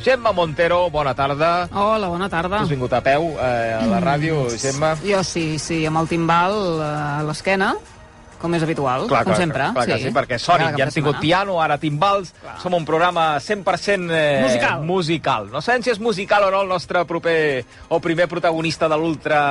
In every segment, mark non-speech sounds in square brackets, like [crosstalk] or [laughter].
Gemma Montero, bona tarda. Hola, bona tarda. Has vingut a peu eh, a la ràdio, Gemma? Jo sí, sí, amb el timbal eh, a l'esquena, com és habitual, Clar, com clar, sempre. Clar, clar que sí, perquè Cada ja hem tingut piano, ara timbals, som un programa 100% eh, Musical. musical. No sabem si és musical o no el nostre proper o primer protagonista de l'Ultra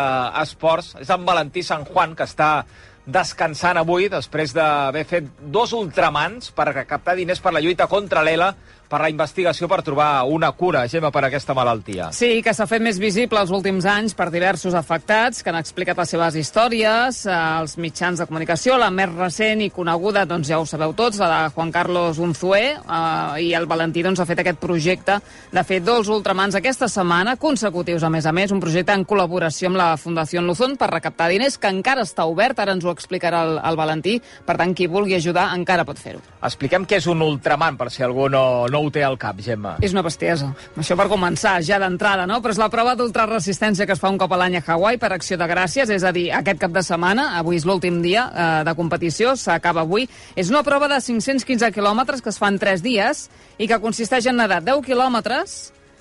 Esports. És en Valentí San Juan, que està descansant avui després d'haver fet dos ultramans per captar diners per la lluita contra l'ELA per la investigació per trobar una cura, Gemma, per aquesta malaltia. Sí, que s'ha fet més visible els últims anys per diversos afectats que han explicat les seves històries eh, als mitjans de comunicació. La més recent i coneguda, doncs ja ho sabeu tots, la de Juan Carlos Unzué, eh, i el Valentí doncs, ha fet aquest projecte de fer dos ultramans aquesta setmana, consecutius a més a més, un projecte en col·laboració amb la Fundació Luzón per recaptar diners que encara està obert, ara ens ho explicarà el, el Valentí, per tant, qui vulgui ajudar encara pot fer-ho. Expliquem què és un ultraman, per si algú no, no ho té al cap, Gemma. És una bestiesa. Això per començar, ja d'entrada, no? Però és la prova d'ultraresistència que es fa un cop a l'any a Hawaii per acció de gràcies, és a dir, aquest cap de setmana, avui és l'últim dia eh, de competició, s'acaba avui. És una prova de 515 quilòmetres que es fa en 3 dies i que consisteix en nedar 10 quilòmetres,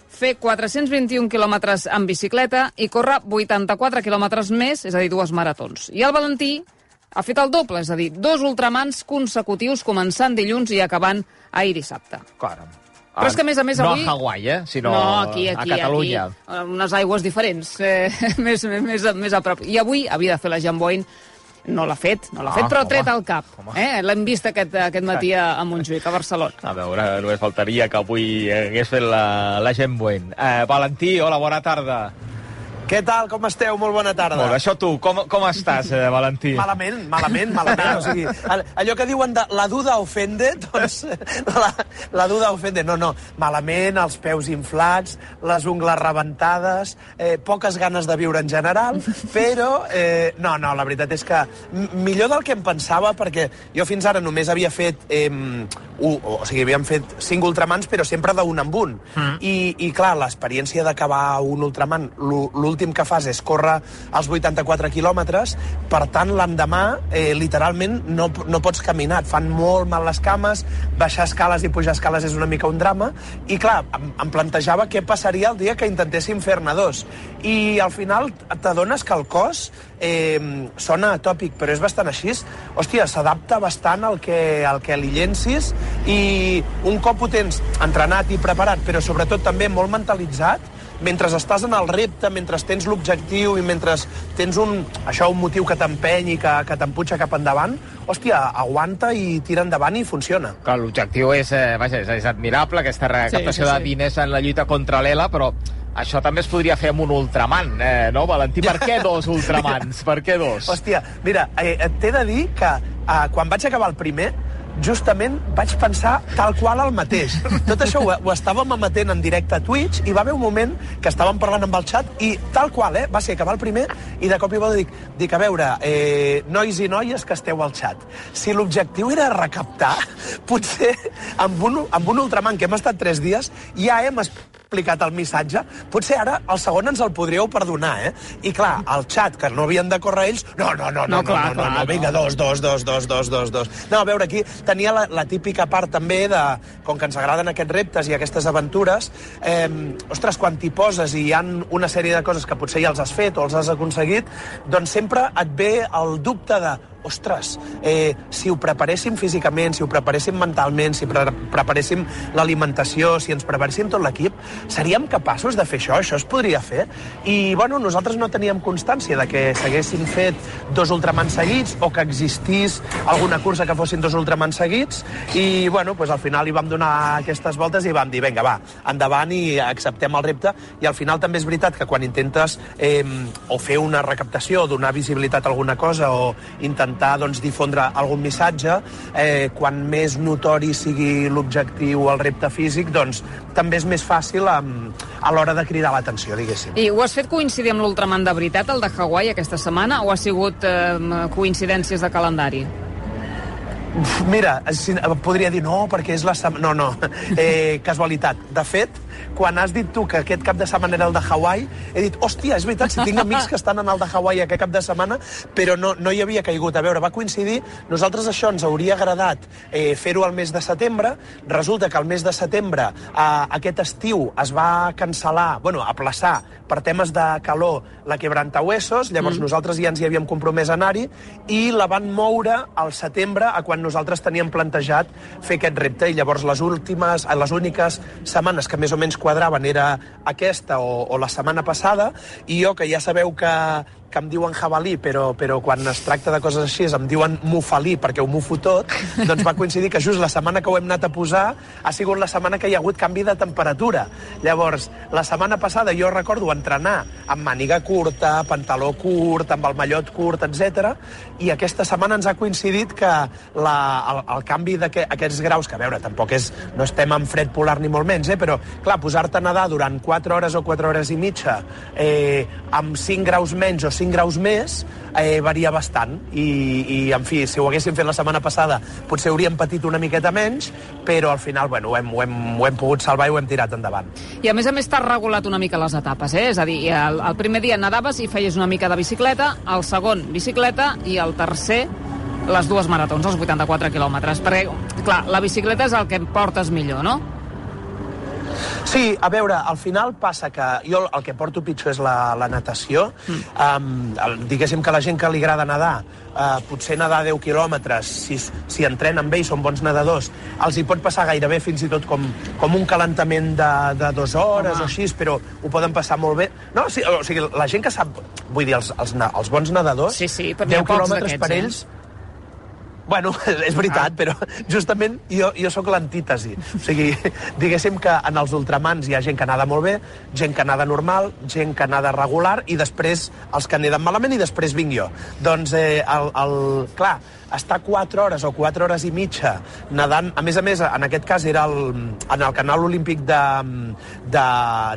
fer 421 quilòmetres en bicicleta i córrer 84 quilòmetres més, és a dir, dues maratons. I el Valentí ha fet el doble, és a dir, dos ultramans consecutius començant dilluns i acabant ahir dissabte. Caram. Però és que, a més a més, no avui- a Hawaii, eh? sinó no, aquí, aquí, a Catalunya. Aquí, a unes aigües diferents, eh, [laughs] més, més, a- més a prop. I avui havia de fer la Jamboin, no l'ha fet, no l'ha Ah, fet, però home, tret al cap. home. Eh? L'hem vist aquest, aquest matí a, a Montjuïc, a Barcelona. A veure, només faltaria que avui hagués fet la, la gent buent. Eh, Valentí, hola, bona tarda. Què tal, com esteu? Molt bona tarda. Molt bé, això tu, com, com estàs, eh, Valentí? Malament, malament, malament. O sigui, [laughs] all- allò que diuen de la duda ofende, doncs la, la duda ofende. No, no, malament, els peus inflats, les ungles rebentades, eh, poques ganes de viure en general, però eh, no, no, la veritat és que millor del que em pensava, perquè jo fins ara només havia fet, eh, un, o, sigui, havíem fet cinc ultramans, però sempre d'un en un. Mm. I, I, clar, l'experiència d'acabar un ultraman, l'ú- l'últim que fas és córrer els 84 quilòmetres, per tant, l'endemà, eh, literalment, no, no pots caminar, et fan molt mal les cames, baixar escales i pujar escales és una mica un drama, i clar, em, em plantejava què passaria el dia que intentéssim fer-ne dos. I al final t'adones que el cos eh, sona atòpic, però és bastant així. Hòstia, s'adapta bastant al que, al que li llencis i un cop ho tens entrenat i preparat, però sobretot també molt mentalitzat, mentre estàs en el repte, mentre tens l'objectiu i mentre tens un, això, un motiu que t'empeny i que, que t'empuja cap endavant, hòstia, aguanta i tira endavant i funciona. Clar, l'objectiu és, eh, vaja, és, és admirable, aquesta recaptació sí, de sí. diners en la lluita contra l'ELA, però això també es podria fer amb un ultraman, eh, no, Valentí? Per què dos [laughs] ultramans? Per què dos? Hòstia, mira, eh, t'he de dir que eh, quan vaig acabar el primer, justament vaig pensar tal qual el mateix. Tot això ho, ho estàvem emetent en directe a Twitch i va haver un moment que estàvem parlant amb el xat i tal qual, eh, va ser acabar el primer i de cop i volta dic, dic a veure, eh, nois i noies que esteu al xat, si l'objectiu era recaptar, [laughs] potser amb un, amb un ultraman que hem estat tres dies ja hem explicat el missatge, potser ara el segon ens el podríeu perdonar, eh? I clar, al xat, que no havien de córrer ells, no, no, no, no, no, clar, no, no, clar, no, vinga, no. dos, dos, dos, dos, dos, dos, dos. No, a veure, aquí tenia la, la típica part també de, com que ens agraden aquests reptes i aquestes aventures, eh, ostres, quan t'hi poses i hi han una sèrie de coses que potser ja els has fet o els has aconseguit, doncs sempre et ve el dubte de ostres, eh, si ho preparéssim físicament, si ho preparéssim mentalment, si pre preparéssim l'alimentació, si ens preparéssim tot l'equip, seríem capaços de fer això? Això es podria fer? I, bueno, nosaltres no teníem constància de que s'haguessin fet dos ultramans seguits o que existís alguna cursa que fossin dos ultramans seguits i, bueno, pues al final hi vam donar aquestes voltes i vam dir, vinga, va, endavant i acceptem el repte i al final també és veritat que quan intentes eh, o fer una recaptació, donar visibilitat a alguna cosa o intentar doncs, difondre algun missatge, eh, quan més notori sigui l'objectiu o el repte físic, doncs també és més fàcil a, a l'hora de cridar l'atenció, diguéssim. I ho has fet coincidir amb l'ultraman de veritat, el de Hawaii, aquesta setmana, o ha sigut eh, coincidències de calendari? Mira, si, podria dir no, perquè és la setmana... No, no, [laughs] eh, casualitat. De fet, quan has dit tu que aquest cap de setmana era el de Hawaii, he dit, hòstia, és veritat, si tinc amics que estan en el de Hawaii aquest cap de setmana, però no, no hi havia caigut. A veure, va coincidir, nosaltres això ens hauria agradat eh, fer-ho al mes de setembre, resulta que al mes de setembre eh, aquest estiu es va cancel·lar, bueno, aplaçar per temes de calor la Quebrantahuesos, llavors mm. nosaltres ja ens hi havíem compromès a anar-hi, i la van moure al setembre a quan nosaltres teníem plantejat fer aquest repte, i llavors les últimes, les úniques setmanes que més o menys quadraven era aquesta o, o la setmana passada, i jo, que ja sabeu que que em diuen jabalí, però, però quan es tracta de coses així em diuen mufalí perquè ho mufo tot, [laughs] doncs va coincidir que just la setmana que ho hem anat a posar ha sigut la setmana que hi ha hagut canvi de temperatura. Llavors, la setmana passada jo recordo entrenar amb màniga curta, pantaló curt, amb el mallot curt, etc. i aquesta setmana ens ha coincidit que la, el, el canvi d'aquests graus, que a veure, tampoc és, no estem en fred polar ni molt menys, eh, però clar, posar-te a nedar durant 4 hores o 4 hores i mitja eh, amb 5 graus menys o 5 graus més eh, varia bastant i, i, en fi, si ho haguéssim fet la setmana passada potser hauríem patit una miqueta menys, però al final, bueno, ho hem, ho hem, ho hem pogut salvar i ho hem tirat endavant. I a més a més t'has regulat una mica les etapes, eh? És a dir, el, el primer dia nadaves i feies una mica de bicicleta, el segon bicicleta i el tercer les dues maratons, els 84 quilòmetres. Perquè, clar, la bicicleta és el que em portes millor, no? Sí, a veure, al final passa que jo el que porto pitjor és la, la natació. Mm. Um, diguéssim que la gent que li agrada nedar, uh, potser nedar 10 quilòmetres, si, si entrenen bé i són bons nedadors, els hi pot passar gairebé fins i tot com, com un calentament de, de dues hores Home. o així, però ho poden passar molt bé. No, sí, o sigui, la gent que sap... Vull dir, els, els, els bons nedadors, sí, sí, 10 quilòmetres per eh? ells... Eh? Bueno, [laughs] és veritat, ah. però justament jo, jo sóc l'antítesi. O sigui, [laughs] diguéssim que en els ultramans hi ha gent que nada molt bé, gent que nada normal, gent que nada regular, i després els que neden malament i després vinc jo. Doncs, eh, el, el, clar, estar 4 hores o 4 hores i mitja nedant, a més a més, en aquest cas era el, en el canal olímpic de, de,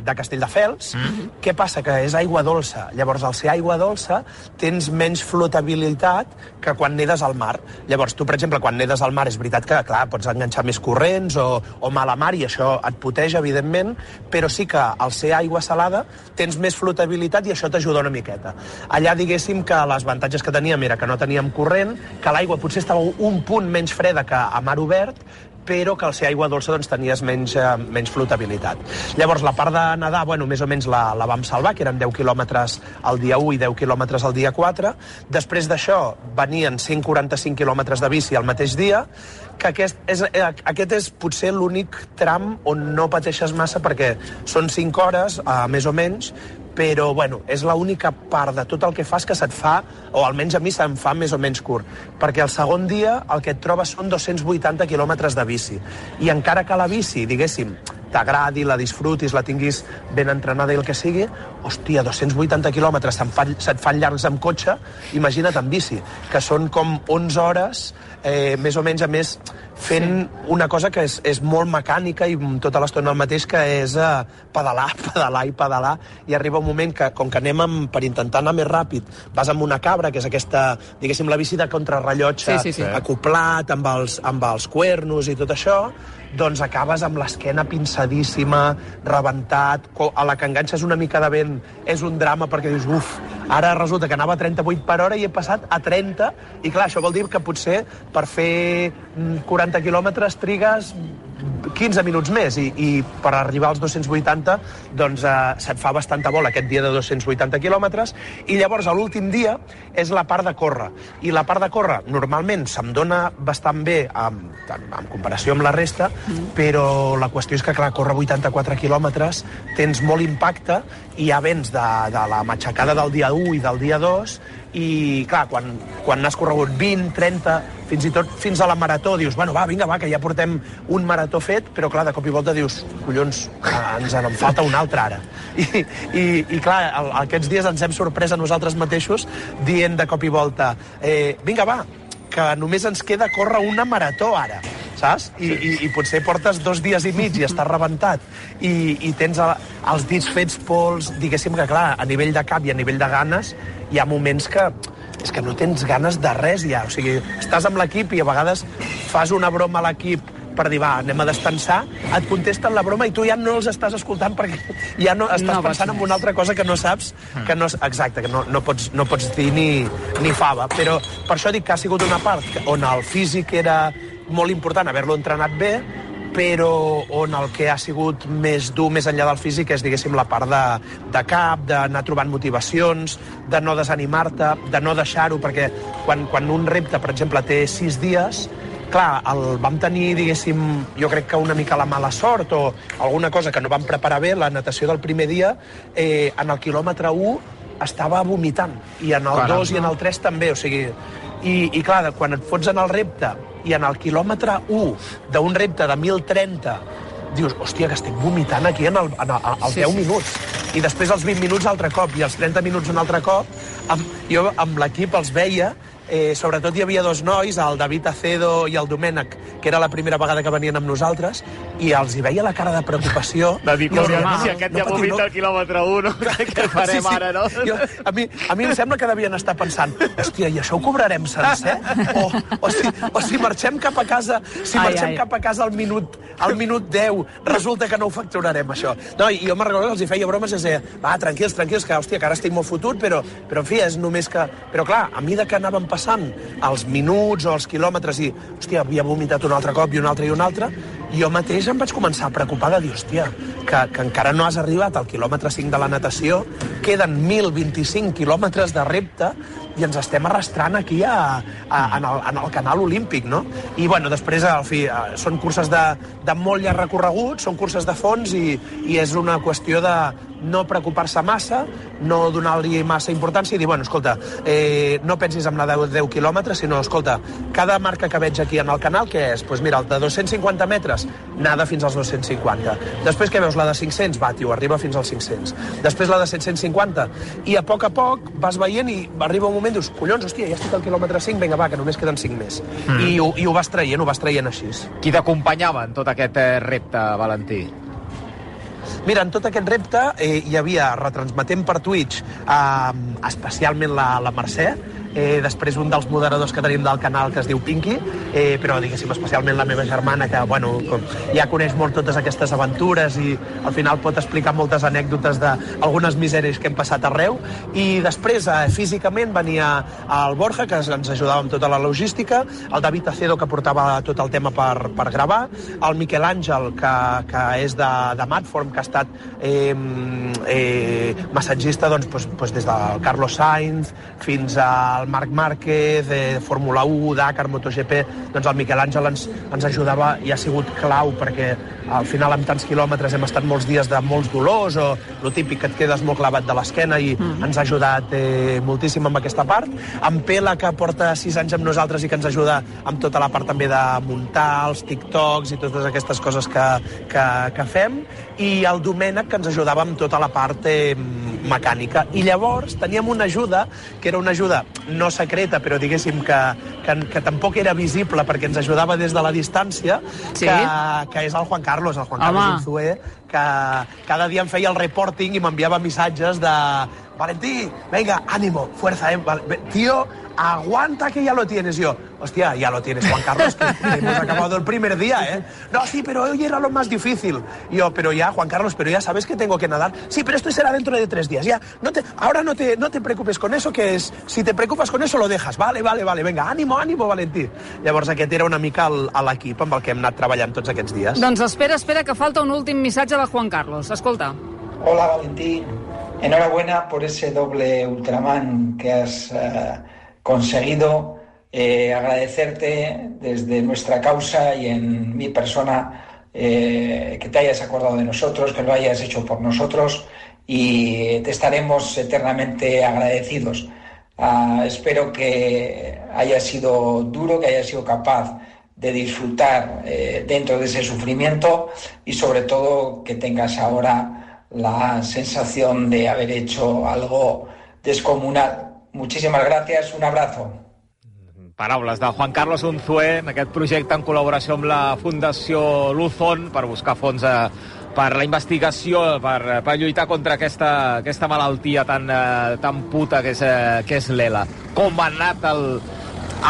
de Castelldefels, mm -hmm. què passa? Que és aigua dolça. Llavors, al ser aigua dolça, tens menys flotabilitat que quan nedes al mar. Llavors, tu, per exemple, quan nedes al mar, és veritat que, clar, pots enganxar més corrents o, o mala mar, i això et puteja, evidentment, però sí que al ser aigua salada tens més flotabilitat i això t'ajuda una miqueta. Allà, diguéssim que les avantatges que teníem era que no teníem corrent, que l'aigua l'aigua potser estava un punt menys freda que a mar obert, però que al ser aigua dolça doncs, tenies menys, eh, menys flotabilitat. Llavors, la part de nedar, bueno, més o menys la, la vam salvar, que eren 10 quilòmetres al dia 1 i 10 quilòmetres al dia 4. Després d'això, venien 145 quilòmetres de bici al mateix dia, que aquest és, eh, aquest és potser l'únic tram on no pateixes massa perquè són 5 hores, eh, més o menys, però bueno, és l'única part de tot el que fas que se't fa, o almenys a mi se'm fa més o menys curt, perquè el segon dia el que et trobes són 280 quilòmetres de bici, i encara que la bici, diguéssim, t'agradi, la disfrutis, la tinguis ben entrenada i el que sigui, hòstia, 280 quilòmetres se't fan, se't fan llargs amb cotxe, imagina't amb bici, que són com 11 hores, eh, més o menys, a més, fent sí. una cosa que és, és molt mecànica i tota l'estona el mateix, que és eh, pedalar, [laughs] pedalar i pedalar, i arriba un moment que, com que anem amb, per intentar anar més ràpid, vas amb una cabra, que és aquesta, diguéssim, la bici de contrarrellotge, sí, sí, sí. acoplat amb els, amb els cuernos i tot això, doncs acabes amb l'esquena pinçadíssima, rebentat, a la que enganxes una mica de vent és un drama perquè dius, uf, ara resulta que anava a 38 per hora i he passat a 30, i clar, això vol dir que potser per fer 40 mm, quilòmetres trigues 15 minuts més i, i per arribar als 280 doncs eh, se't fa bastanta bola aquest dia de 280 quilòmetres i llavors l'últim dia és la part de córrer i la part de córrer normalment se'm dona bastant bé en, en comparació amb la resta mm. però la qüestió és que clar, córrer 84 quilòmetres tens molt impacte i ja vens de, de la matxacada del dia 1 i del dia 2 i clar, quan, quan n'has corregut 20, 30, fins i tot fins a la marató, dius, bueno, va, vinga, va, que ja portem un marató fet, però clar, de cop i volta dius, collons, ens en falta un altre ara. I, i, i clar, el, aquests dies ens hem sorprès a nosaltres mateixos dient de cop i volta, eh, vinga, va, que només ens queda córrer una marató ara saps? I, i, i potser portes dos dies i mig i estàs rebentat i, i tens a, els dits fets pols, diguéssim que, clar, a nivell de cap i a nivell de ganes, hi ha moments que és que no tens ganes de res ja. O sigui, estàs amb l'equip i a vegades fas una broma a l'equip per dir, va, anem a descansar, et contesten la broma i tu ja no els estàs escoltant perquè [laughs] ja no estàs No pensant en una altra cosa que no saps, que no, exacte, que no, no, pots, no pots dir ni, ni fava. Però per això dic que ha sigut una part on el físic era molt important haver-lo entrenat bé, però on el que ha sigut més dur, més enllà del físic, és, diguéssim, la part de, de cap, d'anar trobant motivacions, de no desanimar-te, de no deixar-ho, perquè quan, quan un repte, per exemple, té sis dies, clar, el vam tenir, diguéssim, jo crec que una mica la mala sort o alguna cosa que no vam preparar bé, la natació del primer dia, eh, en el quilòmetre 1 estava vomitant, i en el Caram. 2 i en el 3 també, o sigui... I, i clar, quan et fots en el repte i en el quilòmetre 1 d'un repte de 1030 dius, hòstia, que estic vomitant aquí en el, en el, als Sí, 10 sí. minuts. I després els 20 minuts altre cop, i els 30 minuts un altre cop, amb, jo amb l'equip els veia, eh, sobretot hi havia dos nois, el David Acedo i el Domènec, que era la primera vegada que venien amb nosaltres, i els hi veia la cara de preocupació. De dir, i els si, aquest ja patiu, vomita al quilòmetre 1, què farem ara, no? Jo, a, mi, a mi em sembla que devien estar pensant hòstia, i això ho cobrarem sencer? O, o, si, o si marxem cap a casa si Ai, marxem ai. cap a casa al minut, al minut 10 resulta que no ho facturarem, això. No, i jo me'n recordo que els hi feia bromes i els deia, va, tranquils, tranquils, que, hòstia, que ara estic molt fotut, però, però en fi, és només que... Però clar, a mida que anàvem passant els minuts o els quilòmetres i, hòstia, havia vomitat un altre cop i un altre i un altre, jo mateix em vaig començar a preocupar de dir, hòstia, que, que encara no has arribat al quilòmetre 5 de la natació, queden 1.025 quilòmetres de repte i ens estem arrastrant aquí a, a, en, el, en el canal olímpic, no? I, bueno, després, al fi, eh, són curses de, de molt llarg recorregut, són curses de fons i, i és una qüestió de no preocupar-se massa, no donar-li massa importància i dir, bueno, escolta, eh, no pensis en anar 10, 10 quilòmetres, sinó, escolta, cada marca que veig aquí en el canal, què és? Doncs pues mira, el de 250 metres, nada fins als 250. Després què veus? La de 500, va, tio, arriba fins als 500. Després la de 750. I a poc a poc vas veient i arriba un moment, dius, collons, hòstia, ja estic al quilòmetre 5, vinga, va, que només queden 5 més. Mm. I, ho, I ho vas traient, ho vas traient així. Qui t'acompanyava en tot aquest eh, repte, Valentí? Mira, en tot aquest repte eh, hi havia retransmetent per Twitch eh, especialment la, la Mercè, eh, després un dels moderadors que tenim del canal que es diu Pinky, eh, però diguéssim especialment la meva germana que bueno, com, ja coneix molt totes aquestes aventures i al final pot explicar moltes anècdotes d'algunes misèries que hem passat arreu. I després eh, físicament venia el Borja que ens ajudava amb tota la logística, el David Acedo que portava tot el tema per, per gravar, el Miquel Àngel que, que és de, de Matform que ha estat eh, eh, massatgista doncs, doncs, doncs des del Carlos Sainz fins al Marc Márquez, eh, Fórmula 1, Dakar, MotoGP, doncs el Miquel Àngel ens, ens ajudava i ha sigut clau perquè al final amb tants quilòmetres hem estat molts dies de molts dolors o el típic que et quedes molt clavat de l'esquena i mm. ens ha ajudat eh, moltíssim amb aquesta part. En Pela, que porta sis anys amb nosaltres i que ens ajuda amb tota la part també de muntar els TikToks i totes aquestes coses que, que, que fem. I el Domènec, que ens ajudava amb tota la part eh, mecànica. I llavors teníem una ajuda, que era una ajuda no secreta, però diguéssim que, que, que tampoc era visible perquè ens ajudava des de la distància, Sí. que, que és el Juan Carlos, el Juan Home. Carlos Unzué, que cada dia em feia el reporting i m'enviava missatges de Valentí, venga, ánimo, fuerza, eh? Tío, aguanta que ya lo tienes. Yo, hostia, ya lo tienes, Juan Carlos, que, [laughs] hemos acabado el primer día, ¿eh? No, sí, pero hoy era lo más difícil. Yo, pero ya, Juan Carlos, pero ya sabes que tengo que nadar. Sí, pero esto será dentro de tres días. Ya, no te, ahora no te, no te preocupes con eso, que es, si te preocupas con eso, lo dejas. Vale, vale, vale, venga, ànimo, ànimo, Valentí. Llavors aquest era una mica a l'equip amb el que hem anat treballant tots aquests dies. Doncs espera, espera, que falta un últim missatge de Juan Carlos. Escolta. Hola Valentín, enhorabuena por ese doble Ultraman que has eh, conseguido. Eh, agradecerte desde nuestra causa y en mi persona eh, que te hayas acordado de nosotros, que lo hayas hecho por nosotros y te estaremos eternamente agradecidos. Ah, espero que haya sido duro, que haya sido capaz de disfrutar dentro de ese sufrimiento y sobre todo que tengas ahora la sensación de haber hecho algo descomunal. Muchísimas gracias, un abrazo. Paraules de Juan Carlos Unzué en aquest projecte en col·laboració amb la Fundació Luzon per buscar fons eh, per la investigació, per, per lluitar contra aquesta, aquesta malaltia tan, eh, tan puta que és, eh, que és l'ELA. Com ha anat el,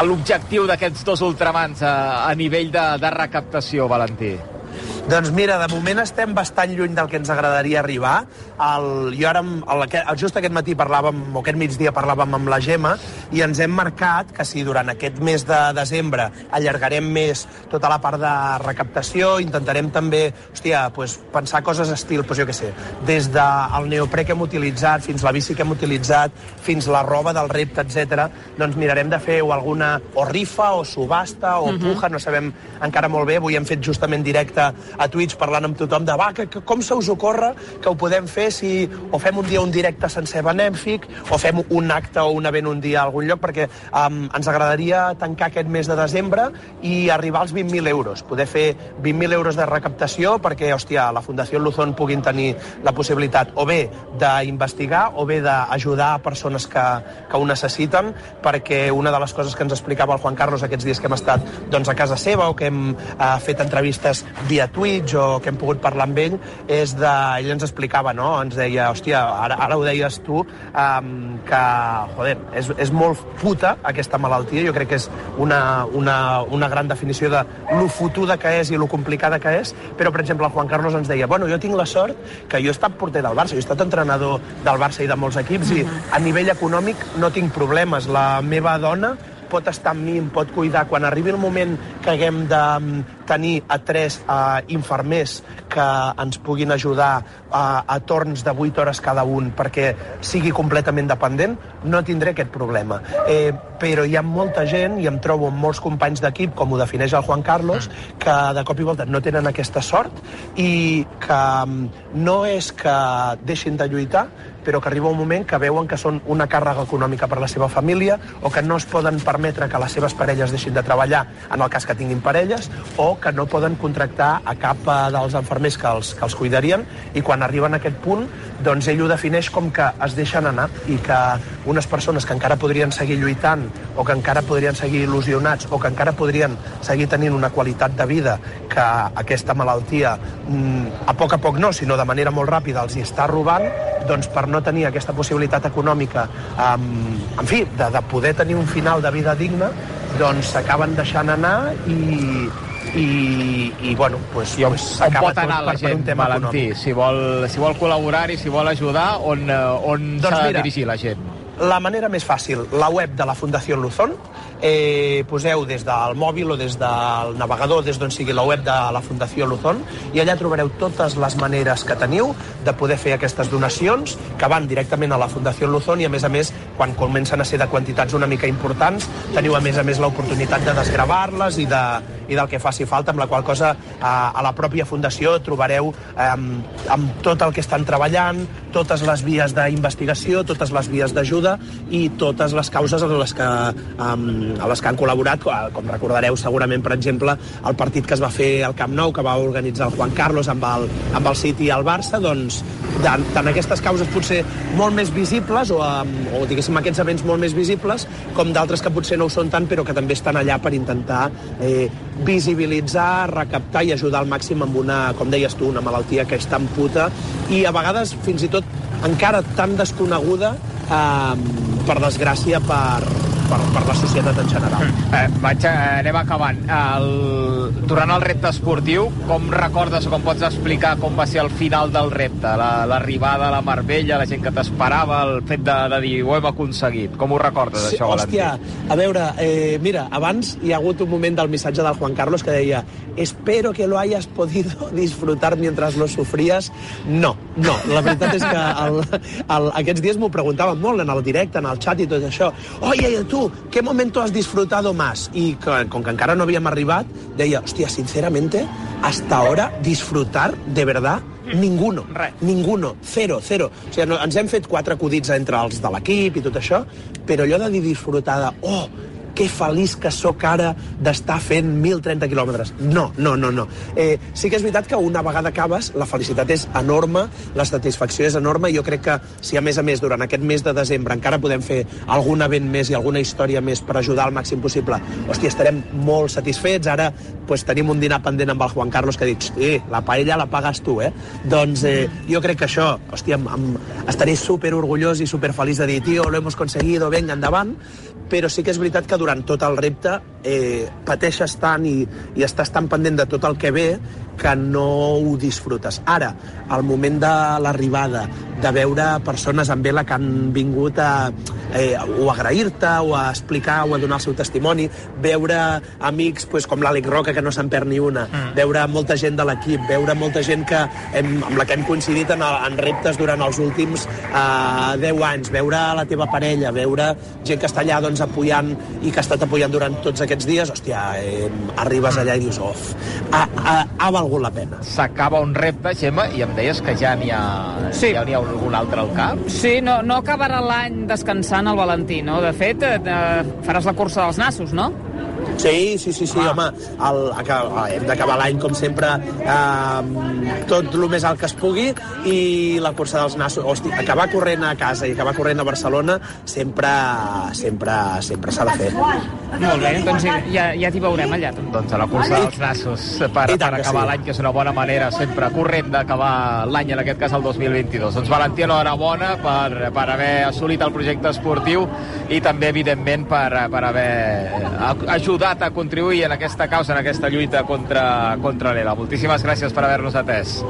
l'objectiu d'aquests dos ultramans a, a nivell de, de recaptació, Valentí? Doncs mira, de moment estem bastant lluny del que ens agradaria arribar. El, jo ara, el, just aquest matí parlàvem, o aquest migdia parlàvem amb la Gemma, i ens hem marcat que si durant aquest mes de desembre allargarem més tota la part de recaptació, intentarem també, hòstia, pues, pensar coses estil, pues, jo què sé, des del neoprè que hem utilitzat, fins la bici que hem utilitzat, fins la roba del repte, etc. doncs mirarem de fer o alguna o rifa, o subhasta, o uh -huh. puja, no sabem encara molt bé. Avui hem fet justament directe a Twitch parlant amb tothom de va, que, que, com se us ocorre que ho podem fer si o fem un dia un directe sencer benèfic o fem un acte o un event un dia a algun lloc? Perquè um, ens agradaria tancar aquest mes de desembre i arribar als 20.000 euros, poder fer 20.000 euros de recaptació perquè, hòstia, la Fundació Luzón puguin tenir la possibilitat o bé d'investigar o bé d'ajudar persones que, que ho necessiten perquè una de les coses que ens explicava el Juan Carlos aquests dies que hem estat doncs, a casa seva o que hem uh, fet entrevistes via Twitch Twitch o que hem pogut parlar amb ell és de... Ell ens explicava, no? Ens deia, hòstia, ara, ara ho deies tu, um, que, joder, és, és molt puta aquesta malaltia. Jo crec que és una, una, una gran definició de lo fotuda que és i lo complicada que és, però, per exemple, el Juan Carlos ens deia, bueno, jo tinc la sort que jo he estat porter del Barça, jo he estat entrenador del Barça i de molts equips, i a nivell econòmic no tinc problemes. La meva dona pot estar amb mi, em pot cuidar. Quan arribi el moment que haguem de mm, tenir a tres uh, infermers que ens puguin ajudar uh, a torns de 8 hores cada un perquè sigui completament dependent, no tindré aquest problema. Eh, però hi ha molta gent, i em trobo amb molts companys d'equip, com ho defineix el Juan Carlos, que de cop i volta no tenen aquesta sort i que mm, no és que deixin de lluitar, però que arriba un moment que veuen que són una càrrega econòmica per la seva família o que no es poden permetre que les seves parelles deixin de treballar en el cas que tinguin parelles o que no poden contractar a cap eh, dels enfermers que els, que els cuidarien. I quan arriben a aquest punt doncs ell ho defineix com que es deixen anar i que unes persones que encara podrien seguir lluitant o que encara podrien seguir il·lusionats o que encara podrien seguir tenint una qualitat de vida que aquesta malaltia mm, a poc a poc no, sinó de manera molt ràpida els hi està robant, doncs per no tenir aquesta possibilitat econòmica, um, en fi, de, de poder tenir un final de vida digne, doncs s'acaben deixant anar i, i, i bueno, pues, I on, on pot anar la gent, Valentí? Si vol, si vol col·laborar i si vol ajudar, on, eh, on doncs s'ha de dirigir la gent? La manera més fàcil, la web de la Fundació Luzón, eh, poseu des del mòbil o des del navegador, des d'on sigui la web de la Fundació Luzón, i allà trobareu totes les maneres que teniu de poder fer aquestes donacions que van directament a la Fundació Luzón i, a més a més, quan comencen a ser de quantitats una mica importants, teniu, a més a més, l'oportunitat de desgravar-les i, de, i del que faci falta, amb la qual cosa a, a la pròpia Fundació trobareu eh, amb tot el que estan treballant, totes les vies d'investigació, totes les vies d'ajuda i totes les causes en les que um, a les que han col·laborat, com recordareu segurament, per exemple, el partit que es va fer al Camp Nou, que va organitzar el Juan Carlos amb el, amb el City i el Barça, doncs tant, aquestes causes potser molt més visibles o, o diguéssim aquests events molt més visibles com d'altres que potser no ho són tant però que també estan allà per intentar eh, visibilitzar, recaptar i ajudar al màxim amb una, com deies tu, una malaltia que és tan puta i a vegades fins i tot encara tan desconeguda eh, per desgràcia per, per, per la societat en general. Eh, vaig, eh, anem acabant. El, durant el repte esportiu, com recordes o com pots explicar com va ser el final del repte? L'arribada la, a la Marbella, la gent que t'esperava, el fet de, de dir ho hem aconseguit. Com ho recordes, sí, això, Valentí? Hòstia, a veure, eh, mira, abans hi ha hagut un moment del missatge del Juan Carlos que deia espero que lo hayas podido [laughs] disfrutar mientras lo sufrías. No, no, la veritat és que el, el, aquests dies m'ho preguntaven molt en el directe, en el chat i tot això. Oye, tu, ¿qué momento has disfrutado más? Y con que encara no havíem arribat, deia, hòstia, sinceramente, hasta ahora disfrutar de verdad Ninguno. Res. Ninguno. Cero, cero. O sigui, no, ens hem fet quatre acudits entre els de l'equip i tot això, però allò de dir disfrutar de... Oh, que feliç que sóc ara d'estar fent 1.030 quilòmetres. No, no, no, no. Eh, sí que és veritat que una vegada acabes, la felicitat és enorme, la satisfacció és enorme, i jo crec que si a més a més durant aquest mes de desembre encara podem fer algun event més i alguna història més per ajudar al màxim possible, hòstia, estarem molt satisfets. Ara pues, tenim un dinar pendent amb el Juan Carlos que ha dit, eh, la paella la pagues tu, eh? Doncs eh, jo crec que això, hòstia, em, em, estaré super orgullós i super feliç de dir, tio, lo hemos conseguido, venga, endavant, però sí que és veritat que durant tot el repte eh, pateixes tant i, i estàs tan pendent de tot el que ve que no ho disfrutes. Ara, al moment de l'arribada, de veure persones amb vela que han vingut a, eh, o a agrair-te, o a explicar, o a donar el seu testimoni, veure amics pues, com l'Àlex Roca, que no se'n perd ni una, mm. veure molta gent de l'equip, veure molta gent que hem, amb la que hem coincidit en, en reptes durant els últims eh, 10 anys, veure la teva parella, veure gent que està allà doncs, apoyant i que ha estat apoyant durant tots aquests dies, hòstia, eh, arribes allà i dius, of, ha, ha, ha valgut la pena. S'acaba un repte, Gemma, i em deies que ja n'hi ha, Sí. ja n'hi ha algun altre al cap? Sí, no, no acabarà l'any descansant el Valentí, no? De fet, eh, faràs la cursa dels nassos, no? Sí, sí, sí, sí Ah. home, el, aca- hem d'acabar l'any, com sempre, eh, tot el més alt que es pugui i la cursa dels nassos, hosti, acabar corrent a casa i acabar corrent a Barcelona sempre, sempre, sempre s'ha de fer. Molt bé, doncs ja, ja t'hi veurem allà. tu. Doncs a la cursa dels nassos per, per acabar sí. l'any, que és una bona manera sempre corrent d'acabar l'any, en aquest cas el 2022. Doncs Valentí, enhorabona per, per haver assolit el projecte esportiu i també, evidentment, per, per haver a- ajudat a contribuir en aquesta causa, en aquesta lluita contra, contra l'ELA. Moltíssimes gràcies per haver-nos atès.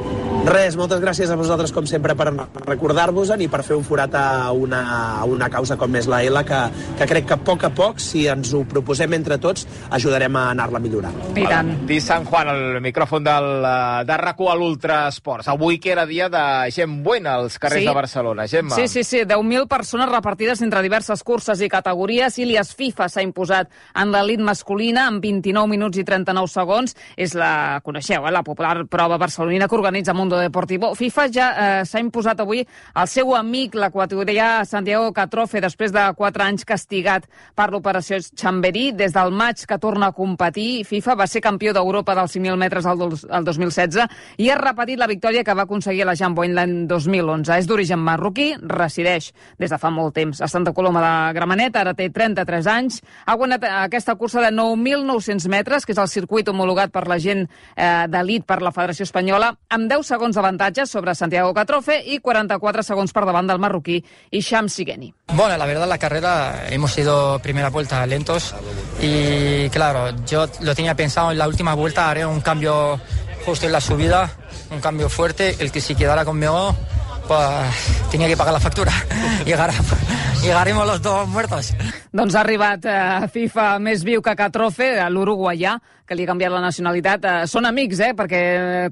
Res, moltes gràcies a vosaltres, com sempre, per recordar-vos-en i per fer un forat a una, a una causa com és la ELA, que, que crec que a poc a poc, si ens ho proposem entre tots, ajudarem a anar-la millorant. I tant. Di San Juan, el micròfon del, eh, de RAC1 a l'Ultra Esports. Avui que era dia de gent buena als carrers Sí. de Barcelona. Gemma. Sí, sí, sí, 10.000 persones repartides entre diverses curses i categories. Ilias FIFA s'ha imposat en l'elit masculina en 29 minuts i 39 segons. És la, coneixeu, eh, la popular prova barcelonina que organitza Mundo Deportivo. FIFA ja eh, s'ha imposat avui el seu amic, l'equatorià Santiago Catrofe, després de 4 anys castigat per l'operació Chamberí. Des del maig que torna a competir, FIFA va ser campió d'Europa dels 5.000 metres dos- el 2016 i ha repetit la victòria que va aconseguir a la Jean Boyne l'any 2011. És d'origen marroquí, resideix des de fa molt temps a Santa Coloma de Gramenet, ara té 33 anys. Ha guanyat aquesta cursa de 9.900 metres, que és el circuit homologat per la gent eh, d'elit per la Federació Espanyola, amb 10 segons d'avantatge sobre Santiago Catrofe i 44 segons per davant del marroquí Isham Sigeni. Bueno, la verdad la carrera hemos ido primera vuelta lentos y claro, yo lo tenía pensado en la última vuelta haré un cambio justo en la subida, un cambio fuerte, el que si quedara conmigo pues tenía que pagar la factura. [laughs] Llegará, llegaremos los dos muertos. Doncs ha arribat eh, FIFA més viu que Catrofe, l'uruguaià, que li ha canviat la nacionalitat. Eh, són amics, eh, perquè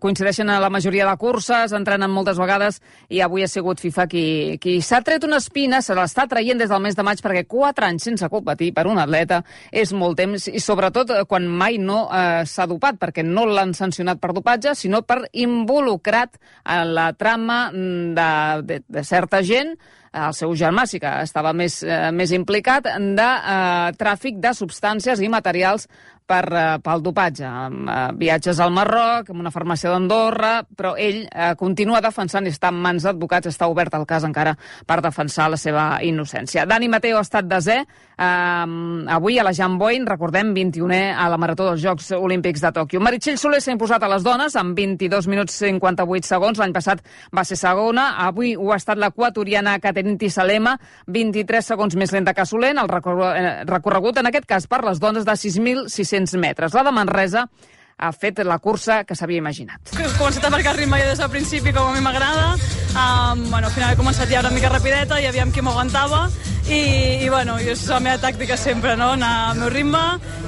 coincideixen a la majoria de curses, entrenen moltes vegades, i avui ha sigut FIFA qui, qui s'ha tret una espina, se l'està traient des del mes de maig, perquè quatre anys sense competir per un atleta és molt temps, i sobretot eh, quan mai no eh, s'ha dopat, perquè no l'han sancionat per dopatge, sinó per involucrat en la trama mm, de, de, de certa gent, el seu germà sí que estava més, eh, més implicat, de eh, tràfic de substàncies i materials per, eh, pel dopatge, amb eh, viatges al Marroc, amb una farmàcia d'Andorra, però ell eh, continua defensant i està en mans d'advocats, està obert el cas encara per defensar la seva innocència. Dani Mateo ha estat desè, eh, avui a la Jean Boyne, recordem, 21è a la Marató dels Jocs Olímpics de Tòquio. Meritxell Soler s'ha imposat a les dones amb 22 minuts 58 segons, l'any passat va ser segona, avui ho ha estat l'equatoriana Caterin Tissalema, 23 segons més lenta que Soler, el eh, recorregut en aquest cas per les dones de 6.600 metres. La de Manresa ha fet la cursa que s'havia imaginat. He començat a marcar ritme ja des del principi com a mi m'agrada um, bueno, al final he començat ja una mica rapideta i aviam qui m'aguantava i, i bueno, jo és la meva tàctica sempre no? anar al meu ritme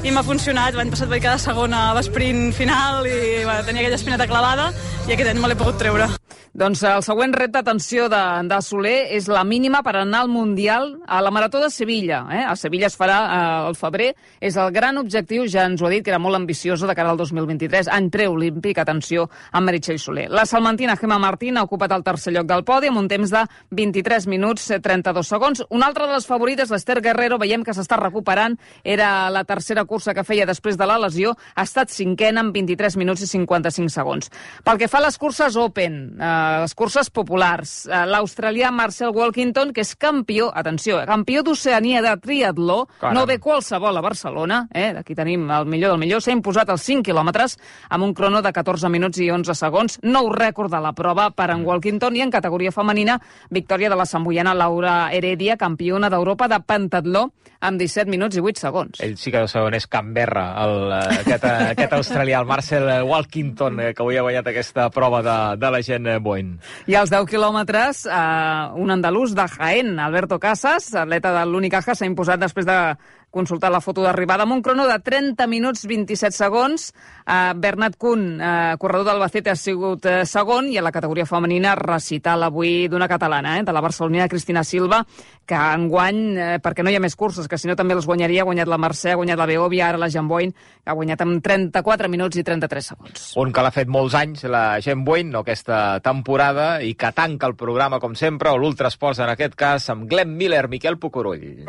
i m'ha funcionat, l'any passat vaig quedar segona a l'esprint final i bueno, tenia aquella espineta clavada i aquest any me l'he pogut treure Doncs el següent repte, atenció, de, de Soler és la mínima per anar al Mundial a la Marató de Sevilla. Eh? A Sevilla es farà eh, al febrer. És el gran objectiu, ja ens ho ha dit, que era molt ambiciosa de cara al 2023. Any preolímpic, atenció, amb Meritxell Soler. La salmantina Gemma Martín ha ocupat el tercer lloc del podi amb un temps de 23 minuts eh, 32 segons. Una altra de les favorites, l'Ester Guerrero, veiem que s'està recuperant. Era la tercera cursa que feia després de la lesió. Ha estat cinquena amb 23 minuts i 55 segons. Pel que fa a les curses Open, eh, les curses populars. Eh, L'australià Marcel Walkington, que és campió, atenció, eh, campió d'Oceania de triatló, Caram. no ve qualsevol a Barcelona, eh? aquí tenim el millor del millor, s'ha imposat els 5 quilòmetres amb un crono de 14 minuts i 11 segons, nou rècord de la prova per en Walkington i en categoria femenina, victòria de la samboiana Laura Heredia, campiona d'Europa de pentatló, amb 17 minuts i 8 segons. Ell sí que deu saber on és Canberra, el, eh, aquest, aquest australià, el Marcel Walkington, que avui ha guanyat aquesta prova de, de la gent eh, Boeing. I als 10 quilòmetres, eh, un andalús de Jaén, Alberto Casas, atleta de l'Unicaja, s'ha imposat després de consultar la foto d'arribada amb un crono de 30 minuts 27 segons. Eh, Bernat Kuhn, eh, corredor d'Albacete, ha sigut eh, segon i a la categoria femenina recital avui d'una catalana, eh, de la barcelonina Cristina Silva, que enguany, eh, perquè no hi ha més curses, que si no també els guanyaria, ha guanyat la Mercè, ha guanyat la Beòvia, ara la Jean Boyn, que ha guanyat amb 34 minuts i 33 segons. Un que l'ha fet molts anys, la gent Boeing, no aquesta temporada, i que tanca el programa, com sempre, o l'Ultrasports en aquest cas, amb Glenn Miller, Miquel Pucurull.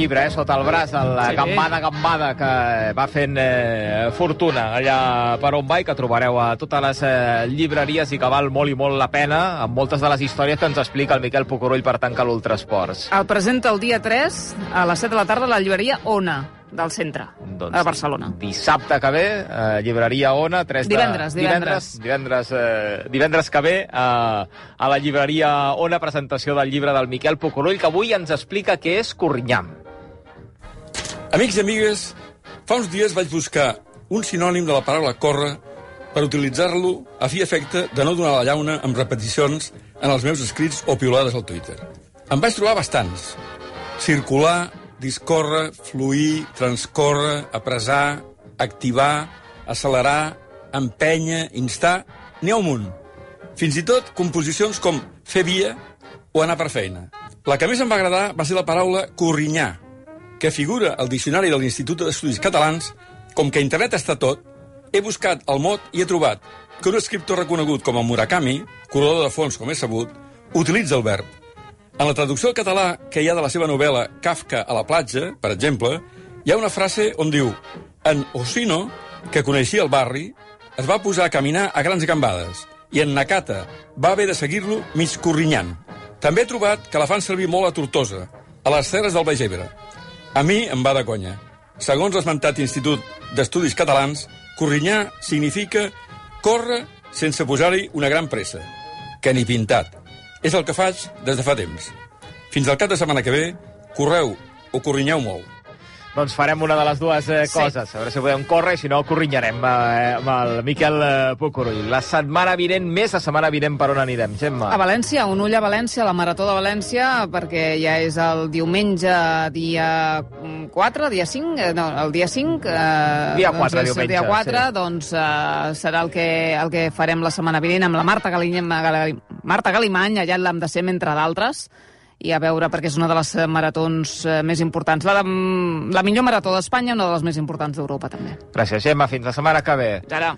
Llibre, eh, sota el braç, el Sí. Gambada Gambada, que va fent eh, fortuna allà per on va i que trobareu a totes les eh, llibreries i que val molt i molt la pena, amb moltes de les històries que ens explica el Miquel Pucurull per tancar l'Ultrasports. El presenta el dia 3 a les 7 de la tarda a la llibreria Ona del centre, Doncs a Barcelona. Dissabte que ve, eh, llibreria Ona, 3 de... Divendres, divendres. Divendres, divendres, eh, divendres que ve, eh, a la llibreria Ona, presentació del llibre del Miquel Pucurull, que avui ens explica què és Corrinyam. Amics i amigues, fa uns dies vaig buscar un sinònim de la paraula córrer per utilitzar-lo a fi efecte de no donar la llauna amb repeticions en els meus escrits o piolades al Twitter. Em vaig trobar bastants. Circular, discórrer, fluir, transcórrer, apressar, activar, accelerar, empènyer, instar... N'hi ha un munt. Fins i tot composicions com fer via o anar per feina. La que més em va agradar va ser la paraula corrinyar, que figura al diccionari de l'Institut d'Estudis Catalans, com que internet està tot, he buscat el mot i he trobat que un escriptor reconegut com a Murakami, corredor de fons com és sabut, utilitza el verb. En la traducció al català que hi ha de la seva novel·la Kafka a la platja, per exemple, hi ha una frase on diu en Osino, que coneixia el barri, es va posar a caminar a grans gambades i en Nakata va haver de seguir-lo mig corrinyant. També he trobat que la fan servir molt a Tortosa, a les terres del Baix Ebre. A mi em va de conya. Segons l'esmentat Institut d'Estudis Catalans, corrinyar significa córrer sense posar-hi una gran pressa, que ni pintat. És el que faig des de fa temps. Fins al cap de setmana que ve, correu o corrinyeu molt. Doncs farem una de les dues eh, Sí. coses. A veure si podem córrer i si no, corrinyarem eh, amb el Miquel eh, Pucurull. La setmana vinent, més la setmana vinent, per on anirem, Gemma? A València, un ull a València, la Marató de València, perquè ja és el diumenge dia 4, dia 5, eh, no, el dia 5... Eh, Dia 4, doncs diumenge, Dia 4, sí. doncs eh, serà el que, el que farem la setmana vinent amb la Marta, Galim, Gali, Marta Galimany, allà al Lam de Sem, entre d'altres, i a veure, perquè és una de les eh, maratons eh, més importants. La, de, la millor marató d'Espanya, una de les més importants d'Europa, també. Gràcies, Gemma. Fins la setmana que ve. Ara.